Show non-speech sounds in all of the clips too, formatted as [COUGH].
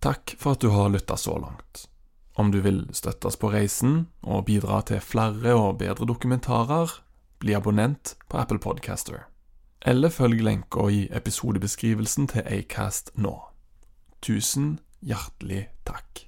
Takk for at du har lytta så langt. Om du vil støtte oss på reisen og bidra til flere og bedre dokumentarer, bli abonnent på Apple Podcaster. Eller følg lenka i episodebeskrivelsen til Acast nå. Tusen hjertelig takk.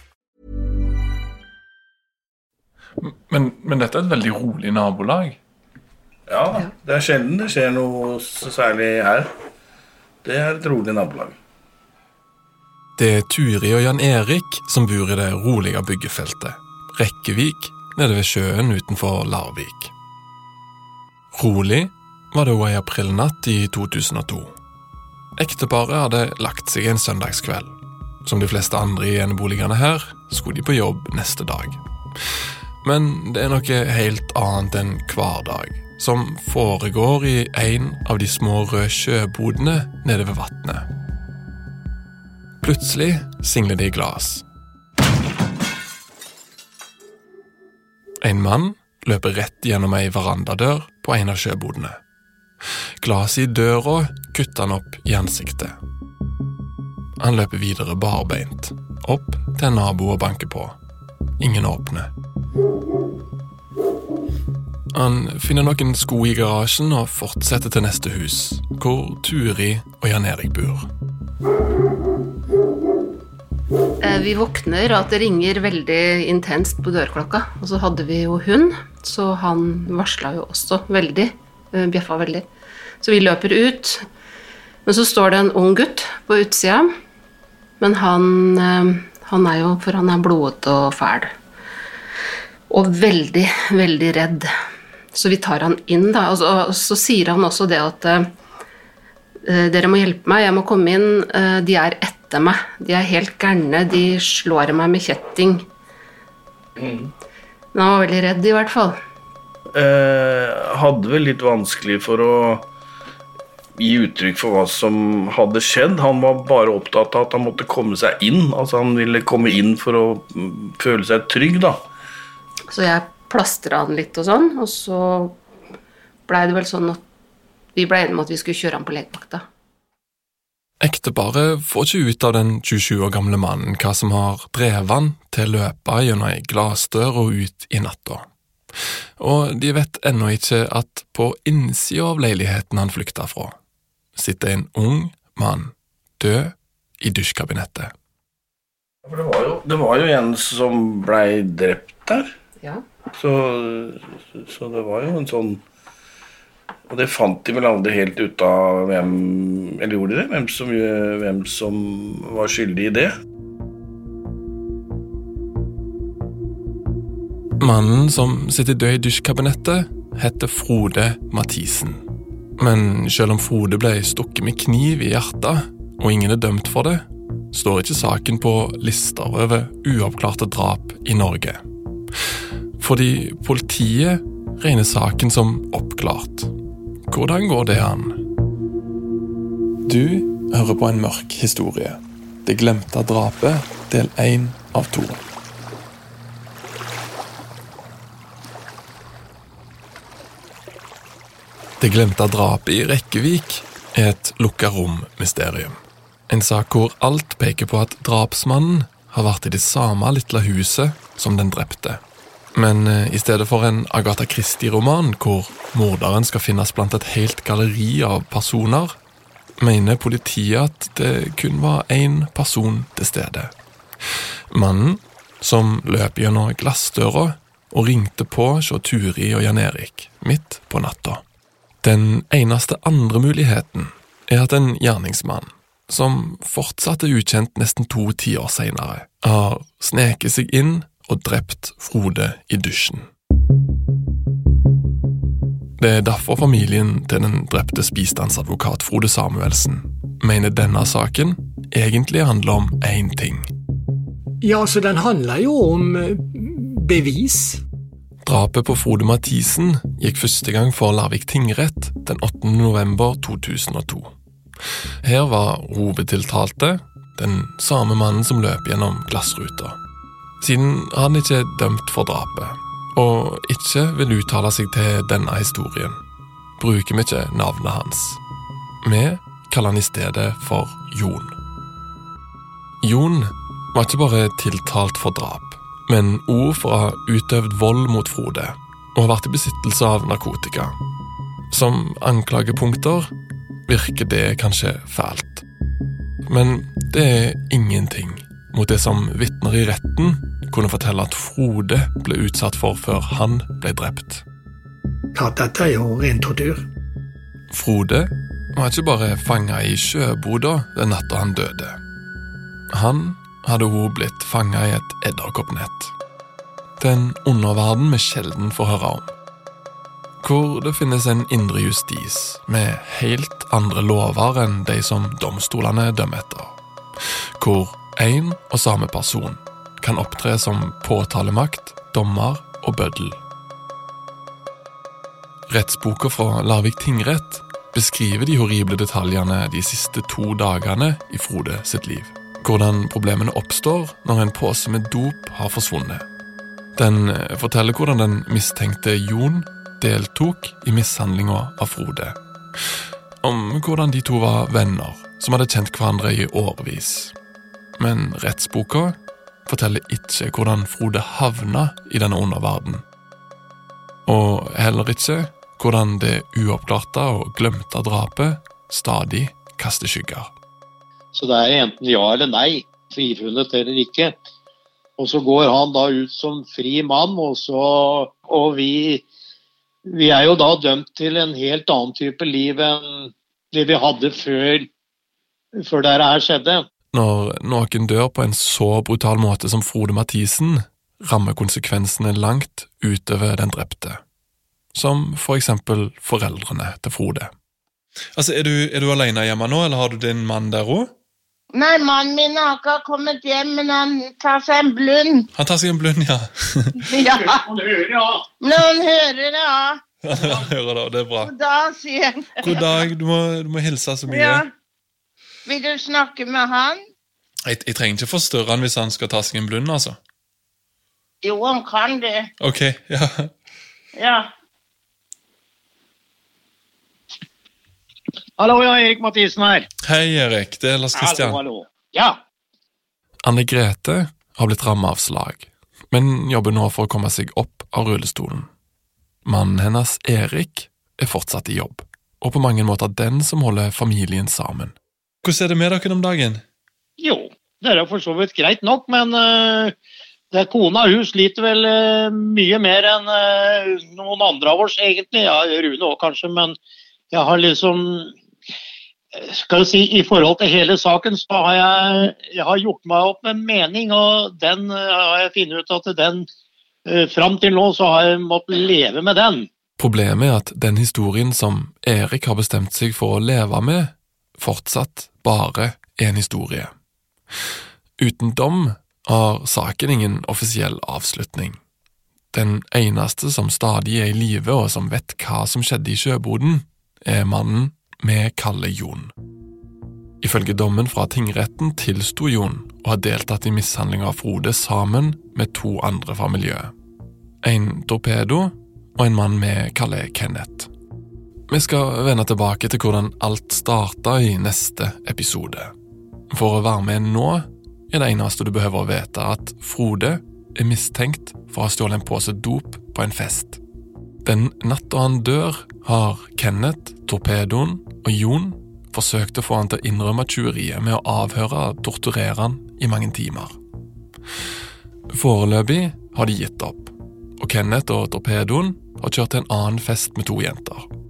Men, men dette er et veldig rolig nabolag. Ja. Det er sjelden det skjer noe så særlig her. Det er et rolig nabolag. Det er Turi og Jan Erik som bor i det rolige byggefeltet. Rekkevik, nede ved sjøen utenfor Larvik. Rolig var det òg ei aprilnatt i 2002. Ekteparet hadde lagt seg en søndagskveld. Som de fleste andre i eneboligene her skulle de på jobb neste dag. Men det er noe helt annet enn hverdag som foregår i en av de små røde sjøbodene nede ved vannet. Plutselig singler det i glass. En mann løper rett gjennom ei verandadør på en av sjøbodene. Glasset i døra kutter han opp i ansiktet. Han løper videre barbeint, opp til en nabo og banker på. Ingen åpner. Han finner noen sko i garasjen og fortsetter til neste hus, hvor Turi og Jan Erik bor. Eh, Vi våkner at det ringer veldig intenst på dørklokka. Og så hadde vi jo hund, så han varsla jo også veldig. eh, Bjeffa veldig. Så vi løper ut. Men så står det en ung gutt på utsida. Men han, eh, han er jo For han er blodete og fæl. Og veldig, veldig redd. Så vi tar han inn, da. Og så, og så sier han også det at uh, dere må hjelpe meg, jeg må komme inn. Uh, De er etter meg. De er helt gærne. De slår meg med kjetting. Men han var veldig redd, i hvert fall. Eh, hadde vel litt vanskelig for å gi uttrykk for hva som hadde skjedd. Han var bare opptatt av at han måtte komme seg inn. Altså Han ville komme inn for å mm, føle seg trygg, da. Så jeg plastra han litt og sånn, og så blei det vel sånn at vi ble enige om at vi skulle kjøre han på legevakta. Ekteparet får ikke ut av den 27 år gamle mannen hva som har drevet han til å løpe gjennom ei glassdør og ut i natta. Og de vet ennå ikke at på innsida av leiligheten han flykta fra, sitter en ung mann død i dusjkabinettet. For det var jo, det var jo en som blei drept der. Ja. Så, så det var jo en sånn Og det fant de vel aldri helt ut av hvem Eller gjorde de det? Hvem som, hvem som var skyldig i det. Mannen som sitter død i dusjkabinettet, heter Frode Mathisen. Men selv om Frode ble stukket med kniv i hjertet, og ingen er dømt for det, står ikke saken på lister over uoppklarte drap i Norge. Fordi politiet regner saken som oppklart. Hvordan går det an? Du hører på en mørk historie. Det glemte drapet, del én av to. Det glemte drapet i Rekkevik er et lukka rom-mysterium. En sak hvor alt peker på at drapsmannen har vært i det samme lille huset som den drepte. Men eh, i stedet for en Agatha Christie-roman hvor morderen skal finnes blant et helt galleri av personer, mener politiet at det kun var én person til stede. Mannen som løp gjennom glassdøra og ringte på hos Turi og Jan Erik midt på natta. Den eneste andre muligheten er at en gjerningsmann, som fortsatt er ukjent nesten to tiår seinere, har sneket seg inn og drept Frode i dusjen. Det er derfor familien til den dreptes bistandsadvokat Frode Samuelsen mener denne saken egentlig handler om én ting. Ja, så den handler jo om eh, bevis. Drapet på Frode Mathisen gikk første gang for Larvik tingrett den 8. november 2002. Her var hovedtiltalte den samme mannen som løp gjennom glassruta. Siden han ikke er dømt for drapet, og ikke vil uttale seg til denne historien, bruker vi ikke navnet hans. Vi kaller han i stedet for Jon. Jon var ikke bare tiltalt for drap men ord ha utøvd vold mot Frode og har vært i besittelse av narkotika. Som anklagepunkter virker det kanskje fælt. Men det er ingenting mot det som vitner i retten kunne fortelle at Frode ble utsatt for før han ble drept. Ja, dette er jo ren tortur. Frode var ikke bare fanga i sjøboda den natta han døde. Han hadde hun blitt fanga i et edderkoppnett. Den underverden vi sjelden får høre om. Hvor det finnes en indre justis med helt andre lover enn de som domstolene dømmer etter. Hvor én og samme person kan opptre som påtalemakt, dommer og bøddel. Rettsboka fra Larvik tingrett beskriver de horrible detaljene de siste to dagene i Frode sitt liv hvordan problemene oppstår når en pose med dop har forsvunnet. Den eh, forteller hvordan den mistenkte Jon deltok i mishandlinga av Frode. Om hvordan de to var venner som hadde kjent hverandre i årevis. Men rettsboka forteller ikke hvordan Frode havna i denne underverden. Og heller ikke hvordan det uoppklarte og glemte drapet stadig kaster skygger. Så det er enten ja eller nei, frifunnet eller ikke. Og så går han da ut som fri mann, og, så, og vi, vi er jo da dømt til en helt annen type liv enn det vi hadde før, før det her skjedde. Når noen dør på en så brutal måte som Frode Mathisen, rammer konsekvensene langt utover den drepte. Som for eksempel foreldrene til Frode. Altså, Er du, er du alene hjemme nå, eller har du din mann der òg? Nei, mannen min har ikke kommet hjem, men han tar seg en blund. Han tar seg en blund, ja. [LAUGHS] Ja, Han hører ja. når han hører det, ja. Han hører det, og det er bra. God dag, sier han. God dag, du må, du må hilse så mye. Ja. Vil du snakke med han? Jeg, jeg trenger ikke forstørre han hvis han skal ta seg en blund, altså. Jo, han kan det. Ok, ja. Ja. Hallo, ja, Erik Mathisen her. Hei, Erik. Det er Lars Kristian. Hallo, hallo. Ja, Anne Grete har blitt rammet av slag, men jobber nå for å komme seg opp av rullestolen. Mannen hennes, Erik, er fortsatt i jobb, og på mange måter den som holder familien sammen. Hvordan er det med dere om dagen? jo, det er for så vidt greit nok, men uh, det, kona hun sliter vel uh, mye mer enn uh, noen andre av oss, egentlig. Ja, Rune òg kanskje, men jeg har liksom skal jeg si, I forhold til hele saken så har jeg, jeg har gjort meg opp en mening, og den har jeg funnet ut at den Fram til nå så har jeg måttet leve med den. Problemet er at den historien som Erik har bestemt seg for å leve med, fortsatt bare en historie. Uten dom har saken ingen offisiell avslutning. Den eneste som stadig er i live og som vet hva som skjedde i sjøboden, er mannen vi kaller Jon. Ifølge dommen fra tingretten tilsto Jon å ha deltatt i mishandling av Frode sammen med to andre fra miljøet. En torpedo og en mann vi kaller Kenneth. Vi skal vende tilbake til hvordan alt starta i neste episode. For å være med nå er det eneste du behøver å vite at Frode er mistenkt for å ha stjålet en pose dop på en fest. Den natta han dør, har Kenneth, torpedoen og Jon forsøkt å få han til å innrømme tjuveriet med å avhøre og torturere han i mange timer. Foreløpig har de gitt opp, og Kenneth og torpedoen har kjørt til en annen fest med to jenter.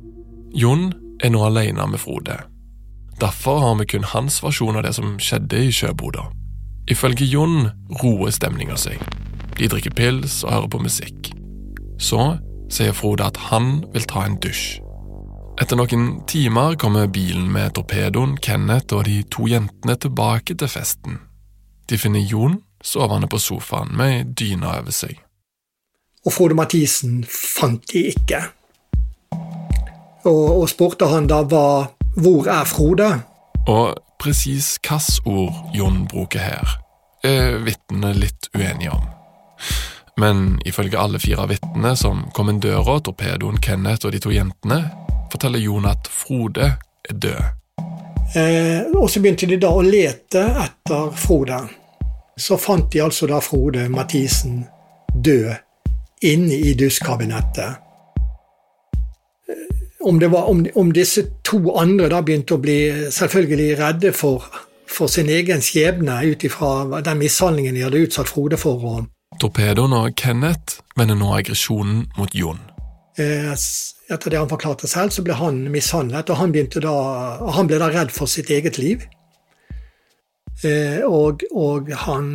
Jon er nå alene med Frode. Derfor har vi kun hans versjon av det som skjedde i sjøboda. Ifølge Jon roer stemninga seg. De drikker pils og hører på musikk. Så sier Frode at han vil ta en dusj. Etter noen timer kommer bilen med torpedoen, Kenneth og de to jentene tilbake til festen. De finner Jon sovende på sofaen med ei dyne over seg. Og Frode Mathisen fant de ikke. Og, og spurte han da hva, hvor er Frode? Og presis hvilke ord Jon bruker her, er vitnene litt uenige om. Men ifølge alle fire vitnene som kom inn torpedoen, Kenneth og de to jentene, forteller Jon at Frode er død. Eh, og så begynte de da å lete etter Frode. Så fant de altså da Frode Mathisen død inne i dusjkabinettet. Om, det var, om, om, disse to andre da begynte å bli selvfølgelig redde for, for sin egen skjebne ut ifra den mishandlingen de hadde utsatt Frode for. Torpedoen og Kenneth vender nå aggresjonen mot Jon. Eh, etter det han forklarte selv, så ble han mishandlet, og han, da, han ble da redd for sitt eget liv. Eh, og, og han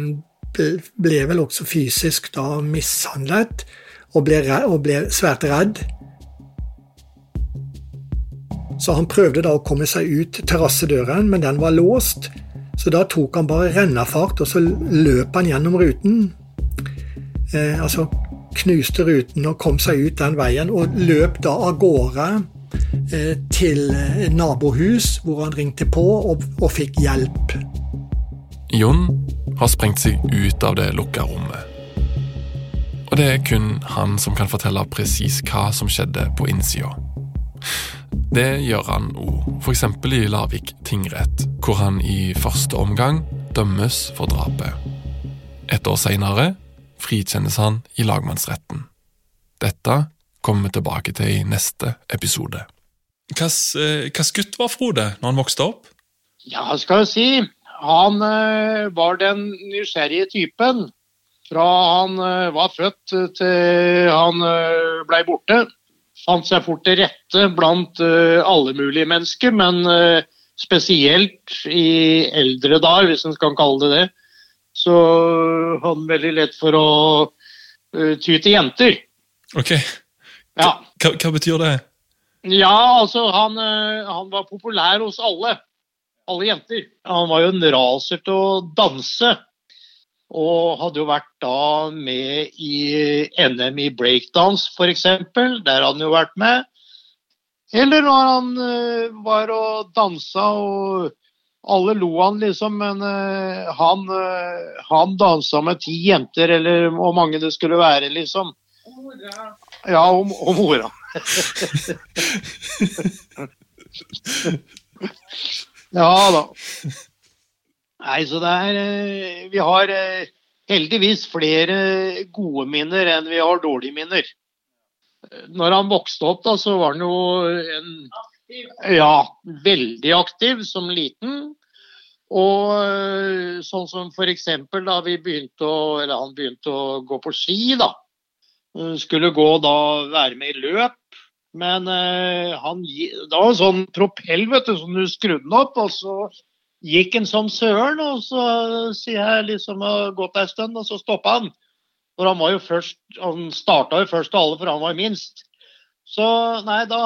ble vel også fysisk da mishandlet, og ble, og ble svært redd. Så han prøvde da å komme seg ut terrassedøren, men den var låst. Så da tok han bare rennafart, og så løp han gjennom ruten. Eh, altså knuste ruten og kom seg ut den veien, og løp da av gårde eh, til nabohus, hvor han ringte på og, og fikk hjelp. Jon har sprengt seg ut av det lukka rommet. Og det er kun han som kan fortelle presis hva som skjedde på innsida. Det gjør han òg, f.eks. i Larvik tingrett, hvor han i første omgang dømmes for drapet. Et år seinere frikjennes han i lagmannsretten. Dette kommer vi tilbake til i neste episode. Hvilken eh, gutt var Frode når han vokste opp? Ja, skal jeg si. Han øh, var den nysgjerrige typen. Fra han øh, var født til han blei borte fant seg fort til rette blant uh, alle mulige mennesker, men uh, spesielt i eldre dager, hvis en kan kalle det det, så hadde han veldig lett for å uh, ty til jenter. Ok. Ja. Hva, hva, betyr det? Ja, altså han, han, var populær hos alle. Alle jenter. Han var jo en raser til å danse. Og hadde jo vært da med i NM i breakdance, f.eks. Der hadde han jo vært med. Eller når han uh, var og dansa og alle lo han liksom, men uh, han, uh, han dansa med ti jenter, eller hvor mange det skulle være, liksom. Mora. Ja, og, og mora. ja da. Nei, så det er eh, Vi har eh, heldigvis flere gode minner enn vi har dårlige minner. Når han vokste opp, da, så var han jo en Ja, veldig aktiv som liten. Og øh, sånn som eksempel da vi begynte å, eller han begynte å gå på ski, da. Skulle gå da være med i løp. Men øh, han Det var en sånn propell, vet du, som du skrudde opp, og så gikk han som søren. Og så sier jeg liksom har gått ei stund, og så stoppa han. For han var jo først Han starta jo først av alle, for han var minst. Så nei, da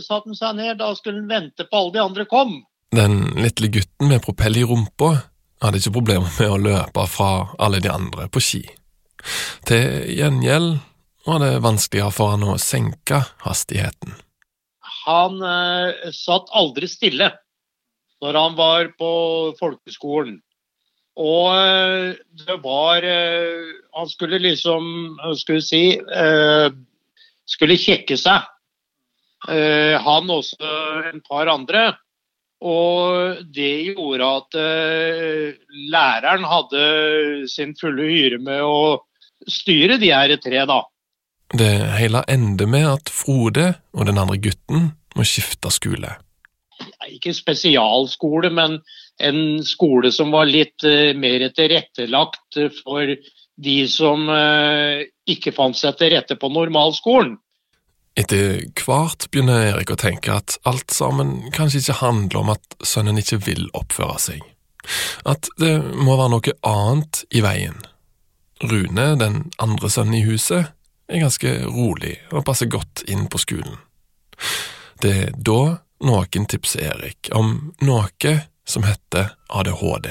satte han seg ned. Da skulle han vente på alle de andre kom. Den lille gutten med propell i rumpa hadde ikke problemer med å løpe fra alle de andre på ski. Til gjengjeld var det vanskeligere for han å senke hastigheten. Han eh, satt aldri stille når han var på folkeskolen. Og eh, det var eh, Han skulle liksom Skulle si eh, Skulle kjekke seg. Eh, han også en par andre. Og det gjorde at eh, læreren hadde sin fulle hyre med å styre de her tre, da. Det hele ender med at Frode og den andre gutten må skifte skole. Ikke spesialskole, men en skole som var litt eh, mer tilrettelagt eh, for de som eh, ikke fant seg til rette på normalskolen. Etter hvert begynner Erik å tenke at alt sammen kanskje ikke handler om at sønnen ikke vil oppføre seg. At det må være noe annet i veien. Rune, den andre sønnen i huset, er ganske rolig og passer godt inn på skolen. Det er da noen tips Erik om noe som heter ADHD.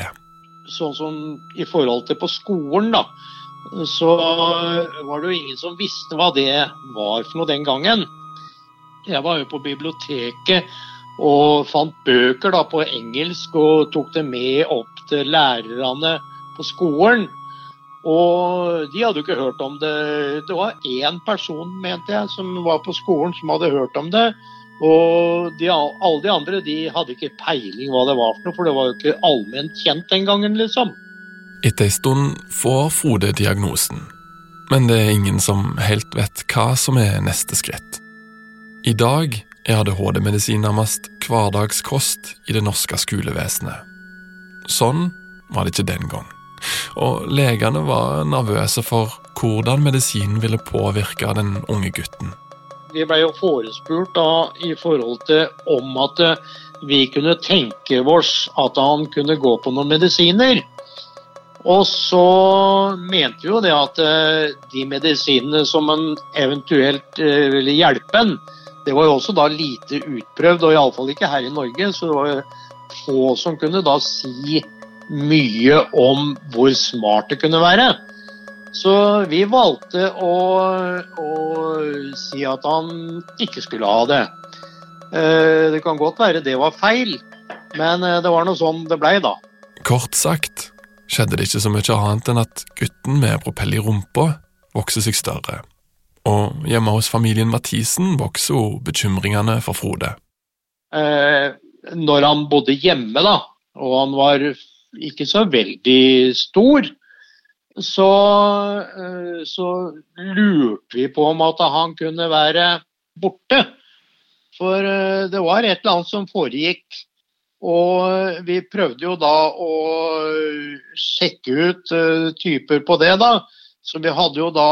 Sånn som i forhold til på skolen, da, så var det jo ingen som visste hva det var for noe den gangen. Jeg var jo på biblioteket og fant bøker da på engelsk og tok det med opp til lærerne på skolen. Og de hadde jo ikke hørt om det. Det var én person, mente jeg, som var på skolen som hadde hørt om det. Og de, alle de andre de hadde ikke peiling hva det var for noe, for det var jo ikke allment kjent den gangen, liksom. Etter ei stund får Frode diagnosen, men det er ingen som helt vet hva som er neste skritt. I dag er ADHD-medisin nærmest hverdagskost i det norske skolevesenet. Sånn var det ikke den gang, og legene var nervøse for hvordan medisinen ville påvirke den unge gutten. Vi ble jo forespurt da i forhold til om at eh, vi kunne tenke oss at han kunne gå på noen medisiner. Og så mente vi jo det at eh, de medisinene som en eventuelt eh, ville hjelpe en, det var jo også da lite utprøvd, og iallfall ikke her i Norge. Så det var jo få som kunne da si mye om hvor smart det kunne være. Så vi valgte å, å si at han ikke skulle ha det. Eh, Det kan godt være det var feil, men eh, det var noe sånn det blei, da. Kort sagt skjedde det ikke så mye annet enn at gutten med propell i rumpa vokser seg større. Og hjemme hos familien Mathisen vokser jo bekymringene for Frode. Eh, Når han bodde hjemme, da, og han var ikke så veldig stor, så, eh, så lurte vi på om at han kunne være borte. For eh, det var et eller annet som foregikk. Og vi prøvde jo da å sjekke ut eh, typer på det, da. Så vi hadde jo da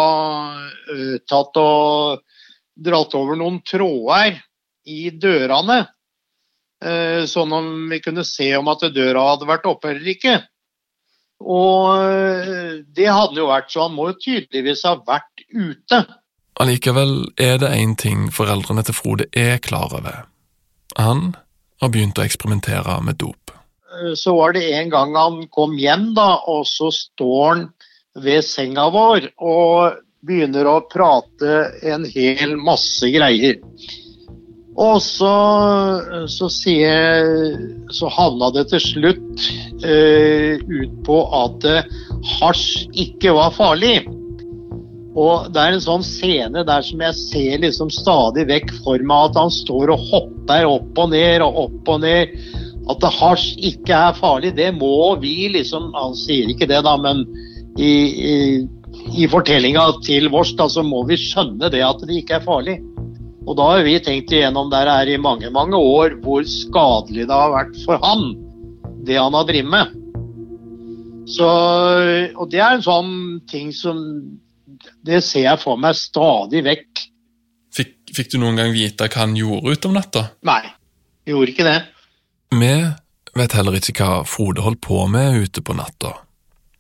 tatt og dratt over noen tråder i dørene. Sånn om vi kunne se om at døra hadde vært oppe eller ikke. Og eh, det hadde jo vært, så han må jo tydeligvis ha vært ute. Allikevel er det én ting foreldrene til Frode er klar over. Han har begynt å eksperimentere med dop. Eh, Så var det en gang han kom hjem, da, og så står han ved senga vår og begynner å prate en hel masse greier. Og så, så sier Så havna det til slutt eh, ut på at eh, hasj ikke var farlig. Og det er en sånn scene der som jeg ser liksom stadig vekk for meg at han står og hopper opp og ned og opp og ned. At hasj ikke er farlig, det må vi liksom Han sier ikke det, da, men i, i, i fortellinga til vårs da, så må vi skjønne det at det ikke er farlig. Og da har vi tenkt igjennom der her i mange, mange år hvor skadelig det har vært for han. det han har drevet med. Så, og det er en sånn ting som Det ser jeg for meg stadig vekk. Fikk, fikk du noen gang vite hva han gjorde utom natta? Nei, gjorde ikke det. Vi vet heller ikke hva Frode holdt på med ute på natta,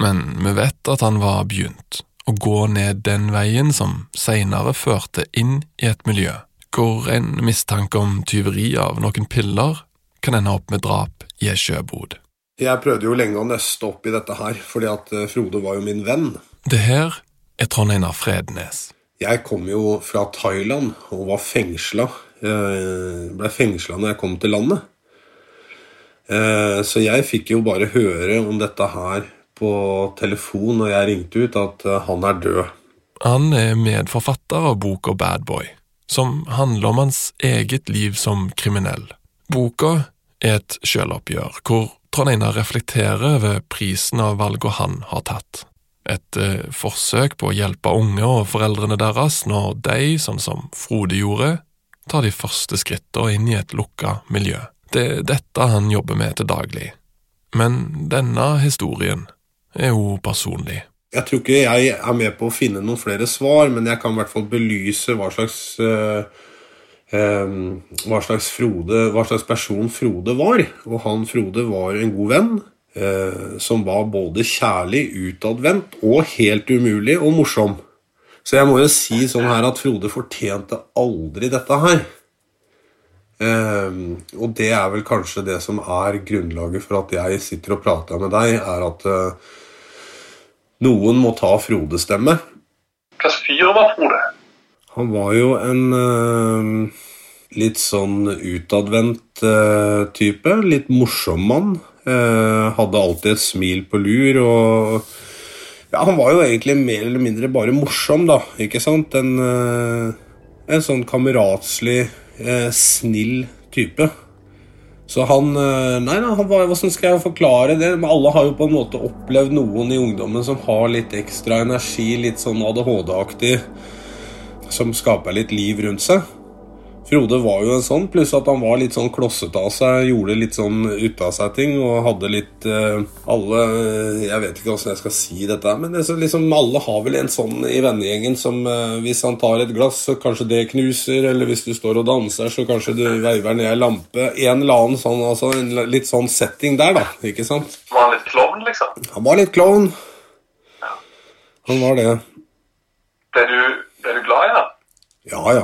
men vi vet at han var begynt å gå ned den veien som seinere førte inn i et miljø hvor en mistanke om tyveri av noen piller kan ende opp med drap i ei sjøbod. Jeg prøvde jo lenge å nøste opp i dette her, fordi at eh, Frode var jo min venn. Det her er Trond Einar Frednes. Jeg kom jo fra Thailand og var fengsla. Jeg ble fengsla når jeg kom til landet. Eh, så jeg fikk jo bare høre om dette her på telefon når jeg ringte ut, at eh, han er død. Han er medforfatter av boka Bad Boy, som handler om hans eget liv som kriminell. Boka er et sjøloppgjør, hvor Trond Einar reflekterer over prisen av valgene han har tatt. Et eh, forsøk på å hjelpe unge og foreldrene deres når de, sånn som Frode gjorde, tar de første skrittene inn i et lukka miljø. Det er dette han jobber med til daglig. Men denne historien er jo personlig. Jeg tror ikke jeg er med på å finne noen flere svar, men jeg kan i hvert fall belyse hva slags, eh, hva slags, Frode, hva slags person Frode var. Og han Frode var en god venn. eh, som var både kjærlig, utadvendt og helt umulig og morsom. Så jeg må jo si sånn her at Frode fortjente aldri dette her. Og det er vel kanskje det som er grunnlaget for at jeg sitter og prater med deg, er at eh, noen må ta Frodes stemme. Hvilken fyr var Frode? Han var jo en uh, litt sånn utadvendt uh, type. Litt morsom mann. Uh, hadde alltid et smil på lur og Ja, han var jo egentlig mer eller mindre bare morsom, da. Ikke sant? En, en sånn kameratslig, snill type. Så han eh, Nei, nei, han hvordan skal jeg forklare det? Men alle har jo på en måte opplevd noen i ungdommen som har litt ekstra energi, litt sånn ADHD-aktig, som skaper litt liv rundt seg. Frode var jo en sånn, pluss at han var litt sånn klossete av seg, gjorde litt sånn ut av seg ting, og hadde litt uh, Alle Jeg vet ikke hvordan jeg skal si dette, men det, så liksom, alle har vel en sånn i vennegjengen som uh, hvis han tar et glass, så kanskje det knuser, eller hvis du står og danser, så kanskje du veiver ned ei lampe. En eller annen sånn, altså en litt sånn setting der, da. Ikke sant? Var han litt klovn, liksom? Han var litt klovn. Han var det. Ble du, ble du glad i han? Ja ja,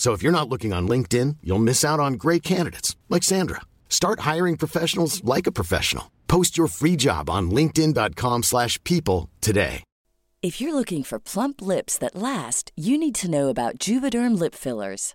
So if you're not looking on LinkedIn, you'll miss out on great candidates like Sandra. Start hiring professionals like a professional. Post your free job on linkedin.com/people today. If you're looking for plump lips that last, you need to know about Juvederm lip fillers.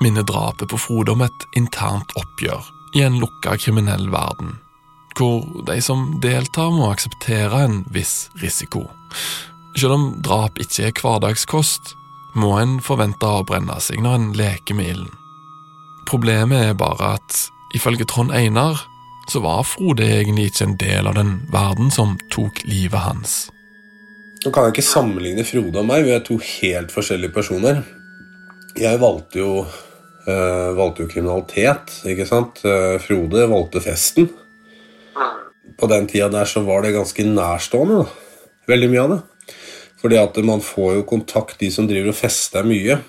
minner drapet på Frode om et internt oppgjør i en lukka kriminell verden, hvor de som deltar må akseptere en viss risiko. Selv om drap ikke er hverdagskost, må en forvente å brenne seg når en leker med ilden. Problemet er bare at ifølge Trond Einar så var Frode egentlig ikke en del av den verden som tok livet hans. Nå kan jeg ikke sammenligne Frode og meg, vi er to helt forskjellige personer. Jeg valgte jo, øh, valgte jo kriminalitet, ikke sant. Uh, Frode valgte festen. På den tida der så var det ganske nærstående, da. Veldig mye av det. Fordi at man får jo kontakt, de som driver og fester mye.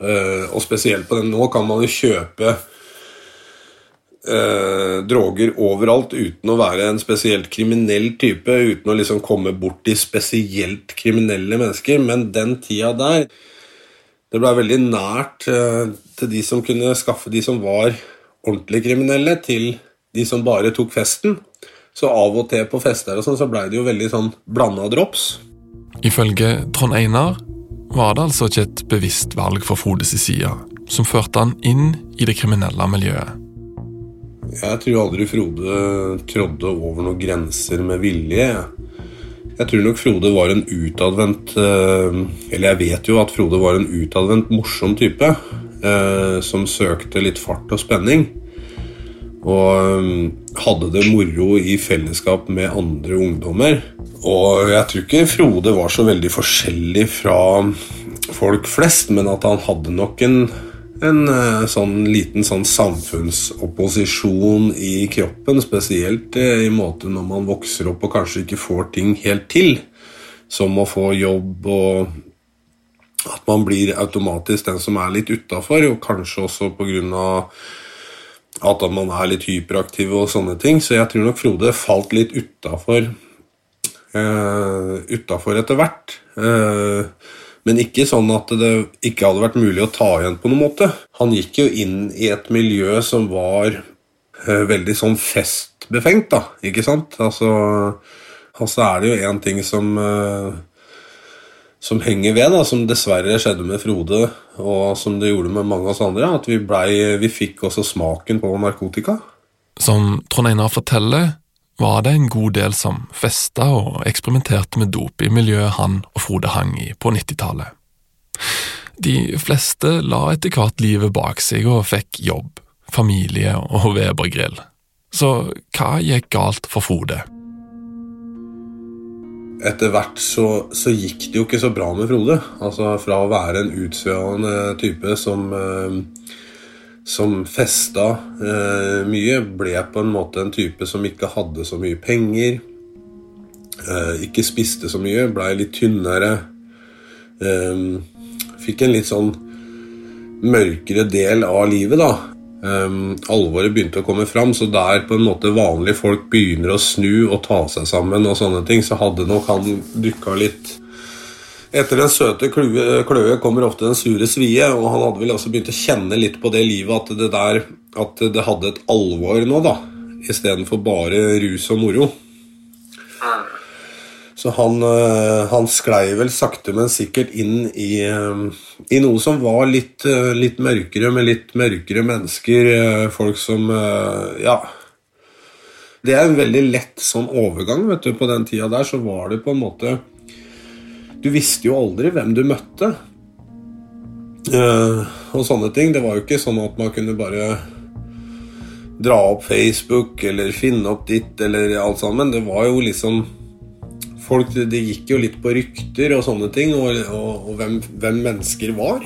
Uh, og spesielt på den nå kan man jo kjøpe eh, droger overalt uten å være en spesielt kriminell type, uten å liksom komme borti spesielt kriminelle mennesker. Men den tida der Det ble veldig nært eh, til de som kunne skaffe de som var ordentlig kriminelle, til de som bare tok festen. Så av og til på fester og sånn, så blei det jo veldig sånn blanda drops. Ifølge Trond Einar var det altså ikke et bevisst valg for Frodes side som førte han inn i det kriminelle miljøet. Jeg tror aldri Frode trådde over noen grenser med vilje. Jeg tror nok Frode var en utadvendt eh, Eller jeg vet jo at Frode var en utadvendt, morsom type. Eh, som søkte litt fart og spenning. Og eh, hadde det moro i fellesskap med andre ungdommer. Og jeg tror ikke Frode var så veldig forskjellig fra folk flest, men at han hadde nok en, en sånn liten sånn samfunnsopposisjon i kroppen, spesielt i måte når man vokser opp og kanskje ikke får ting helt til, som å få jobb og at man blir automatisk den som er litt utafor, og kanskje også pga. at man er litt hyperaktiv og sånne ting. Så jeg tror nok Frode falt litt utafor uh, utafor etter hvert. Uh, men ikke sånn at det ikke hadde vært mulig å ta igjen på noen måte. Han gikk jo inn i et miljø som var uh, veldig sånn festbefengt, da, ikke sant? Altså, altså er det jo én ting som som henger ved, da, som dessverre skjedde med Frode, og som det gjorde med mange av oss andre, at vi, ble, vi fikk også smaken på narkotika. Som Trond Einar forteller, var det en god del som festa og eksperimenterte med dop i miljøet han og Frode hang i på 90-tallet. De fleste la etter hvert livet bak seg og fikk jobb, familie og Weber-grill. Så hva gikk galt for Frode? Etter hvert så, så, gikk det jo ikke så bra med Frode. Altså Fra å være en utsvevende type som eh, som festa eh, mye, ble på en måte en type som ikke hadde så mye penger. Eh, ikke spiste så mye, blei litt tynnere. Eh, fikk en litt sånn mørkere del av livet, da. Um, alvoret begynte å komme fram, så der på en måte vanlige folk begynner å snu og ta seg sammen, og sånne ting, så hadde nok han dukka litt etter den søte kløe, kommer ofte den sure svie, og han hadde vel også begynt å kjenne litt på det livet at det der At det hadde et alvor nå, da, istedenfor bare rus og moro. Så han, eh, han sklei vel sakte, men sikkert inn i, eh, i noe som var litt, eh, litt, mørkere, med litt mørkere mennesker. Folk som Ja. Det er en veldig lett sånn overgang. vet du, På den tida der så var det på en måte Du visste jo aldri hvem du møtte. Uh, og sånne ting. Det var jo ikke sånn at man kunne bare dra opp Facebook eller finne opp ditt eller alt sammen. Det var jo liksom folk, Det gikk jo litt på rykter og sånne ting, og, og, og hvem, hvem, mennesker var.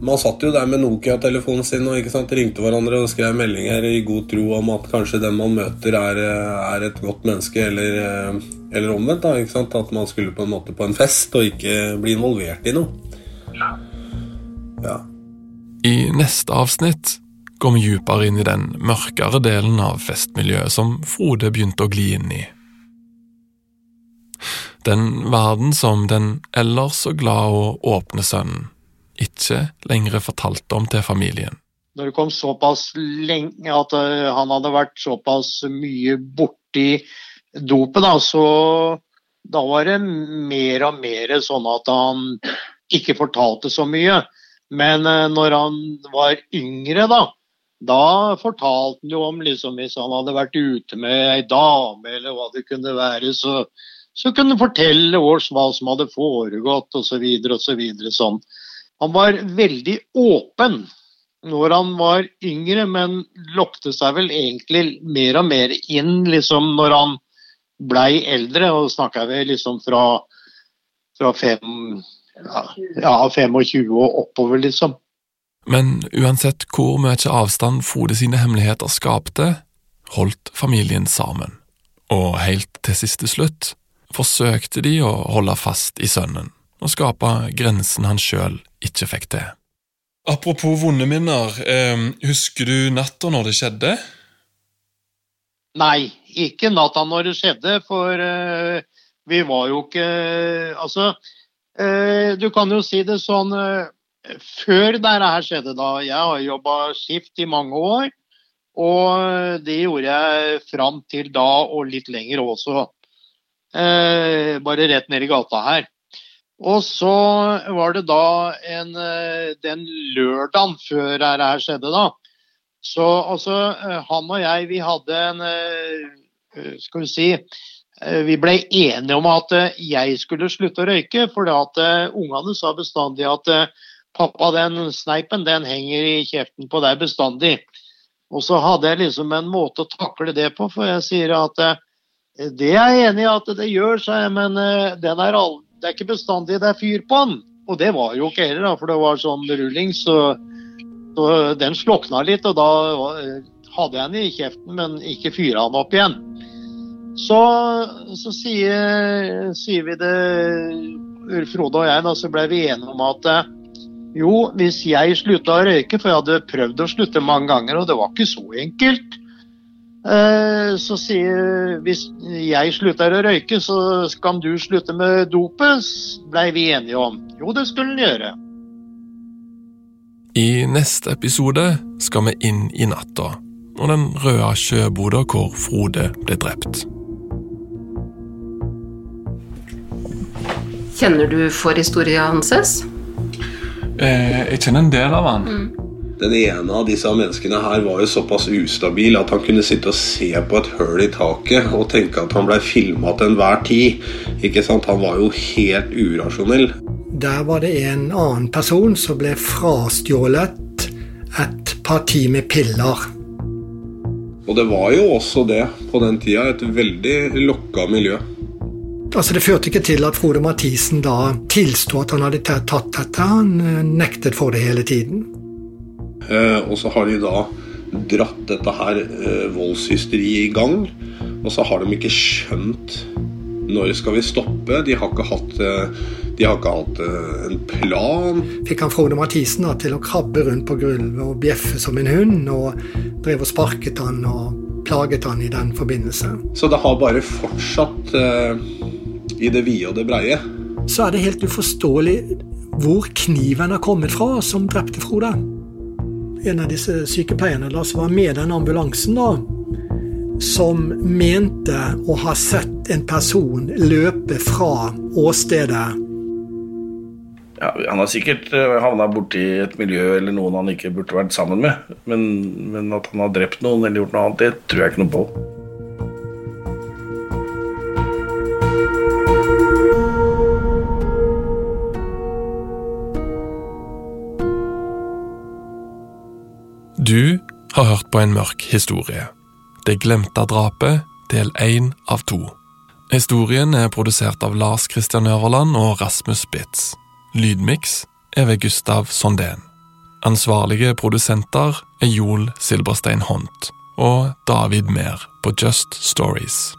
Man satt jo der med Nokia-telefonen sin og sant, ringte hverandre og skrev meldinger i god tro om at kanskje den man møter, er, er et godt menneske, eller, eller omvendt. da, At man skulle på en måte på en fest og ikke bli involvert i noe. Ja. I neste avsnitt går vi dypere inn i den mørkere delen av festmiljøet som Frode begynte å gli inn i. Den verden som den ellers så glad og åpne sønnen ikke lenger fortalte om til familien. Når det kom såpass lenge at eh, han hadde vært såpass mye borti dopet, da, så da var det mer og mer sånn at han ikke fortalte så mye. Men eh, når han var yngre, da, da fortalte han jo om liksom, hvis han hadde vært ute med ei dame eller hva det kunne være, så så kunne han fortelle oss hva som hadde foregått osv. videre Sånn. Han var veldig åpen når han var yngre, men lokte seg vel egentlig mer og mer inn liksom når han blei eldre. Og snakka vi liksom fra, fra fem, ja, 25 og oppover, liksom. Men uansett hvor mye avstand Frode sine hemmeligheter skapte, holdt familien sammen. Og helt til siste slutt forsøkte de å holde fast i sønnen og skape grensen han sjøl ikke fikk til. Apropos vonde minner, eh, husker du natta når det skjedde? Nei, ikke natta når det skjedde, for uh, vi var jo ikke Altså, uh, du kan jo si det sånn Før dette her skjedde, da Jeg har jobba skift i mange år, og det gjorde jeg fram til da og litt lenger også. Eh, bare rett ned i gata her. Og så var det da en, eh, den lørdagen før dette her skjedde, da. Så altså, eh, han og jeg, vi hadde en Skal vi si Vi ble enige om at jeg skulle slutte å røyke, for at ungene sa bestandig at pappa, den sneipen, den henger i kjeften på deg bestandig. Og så hadde jeg liksom en måte å takle det på, for jeg sier at det er jeg enig i at det gjør, sa jeg, men den er all, det er ikke bestandig det er fyr på den. Og det var jo ikke heller, da, for det var sånn rulling, så, så den slokna litt. Og da hadde jeg den i kjeften, men ikke fyra den opp igjen. Så, så sier, sier, vi det, Frode og jeg, da, så ble vi enige om at jo, hvis jeg slutta å røyke, for jeg hadde prøvd å slutte mange ganger, og det var ikke så enkelt så sier hvis jeg slutter å røyke, så kan du slutte med dopet, blei vi enige om. Jo, det skulle han gjøre. I neste episode skal vi inn i natta og den røde sjøboda hvor Frode ble drept. Kjenner du forhistoria hans? Eh, jeg kjenner en del av han. Mm. Den ene av disse menneskene her var jo såpass ustabil at han kunne sitte og se på et høl i taket og tenke at han blei filma til enhver tid. Ikke sant? Han var jo helt urasjonell. Der var det en annen person som ble frastjålet et parti med piller. Og det var jo også det på den tida, et veldig lokka miljø. Altså Det førte ikke til at Frode Mathisen da tilsto at han hadde tatt dette. Han eh, nektet for det hele tiden. Eh, og så har de da dratt dette her eh, voldshysteriet i gang. Og så har de ikke skjønt når skal vi stoppe. De har ikke hatt, eh, de har ikke hatt en plan. Fikk han Frode Mathisen da, til å krabbe rundt på gulvet og bjeffe som en hund, og drev og sparket han og plaget han i den forbindelse. Så det har bare fortsatt uh, i det vide og det breie. Så er det helt uforståelig hvor kniven har kommet fra som drepte Frode en av disse sykepleierne da, som var med den ambulansen, da, som mente å ha sett en person løpe fra åstedet. Ja, han har sikkert uh, havna borti et miljø eller noen han ikke burde vært sammen med. Men, men at han har drept noen eller gjort noe annet, det tror jeg ikke noe på. På en mørk historie. Det glemte drapet, del én av to. Historien er produsert av Lars Kristian Øverland og Rasmus Spitz. Lydmiks er ved Gustav Sondén. Ansvarlige produsenter er Joel Silberstein Hont og David Mehr på Just Stories.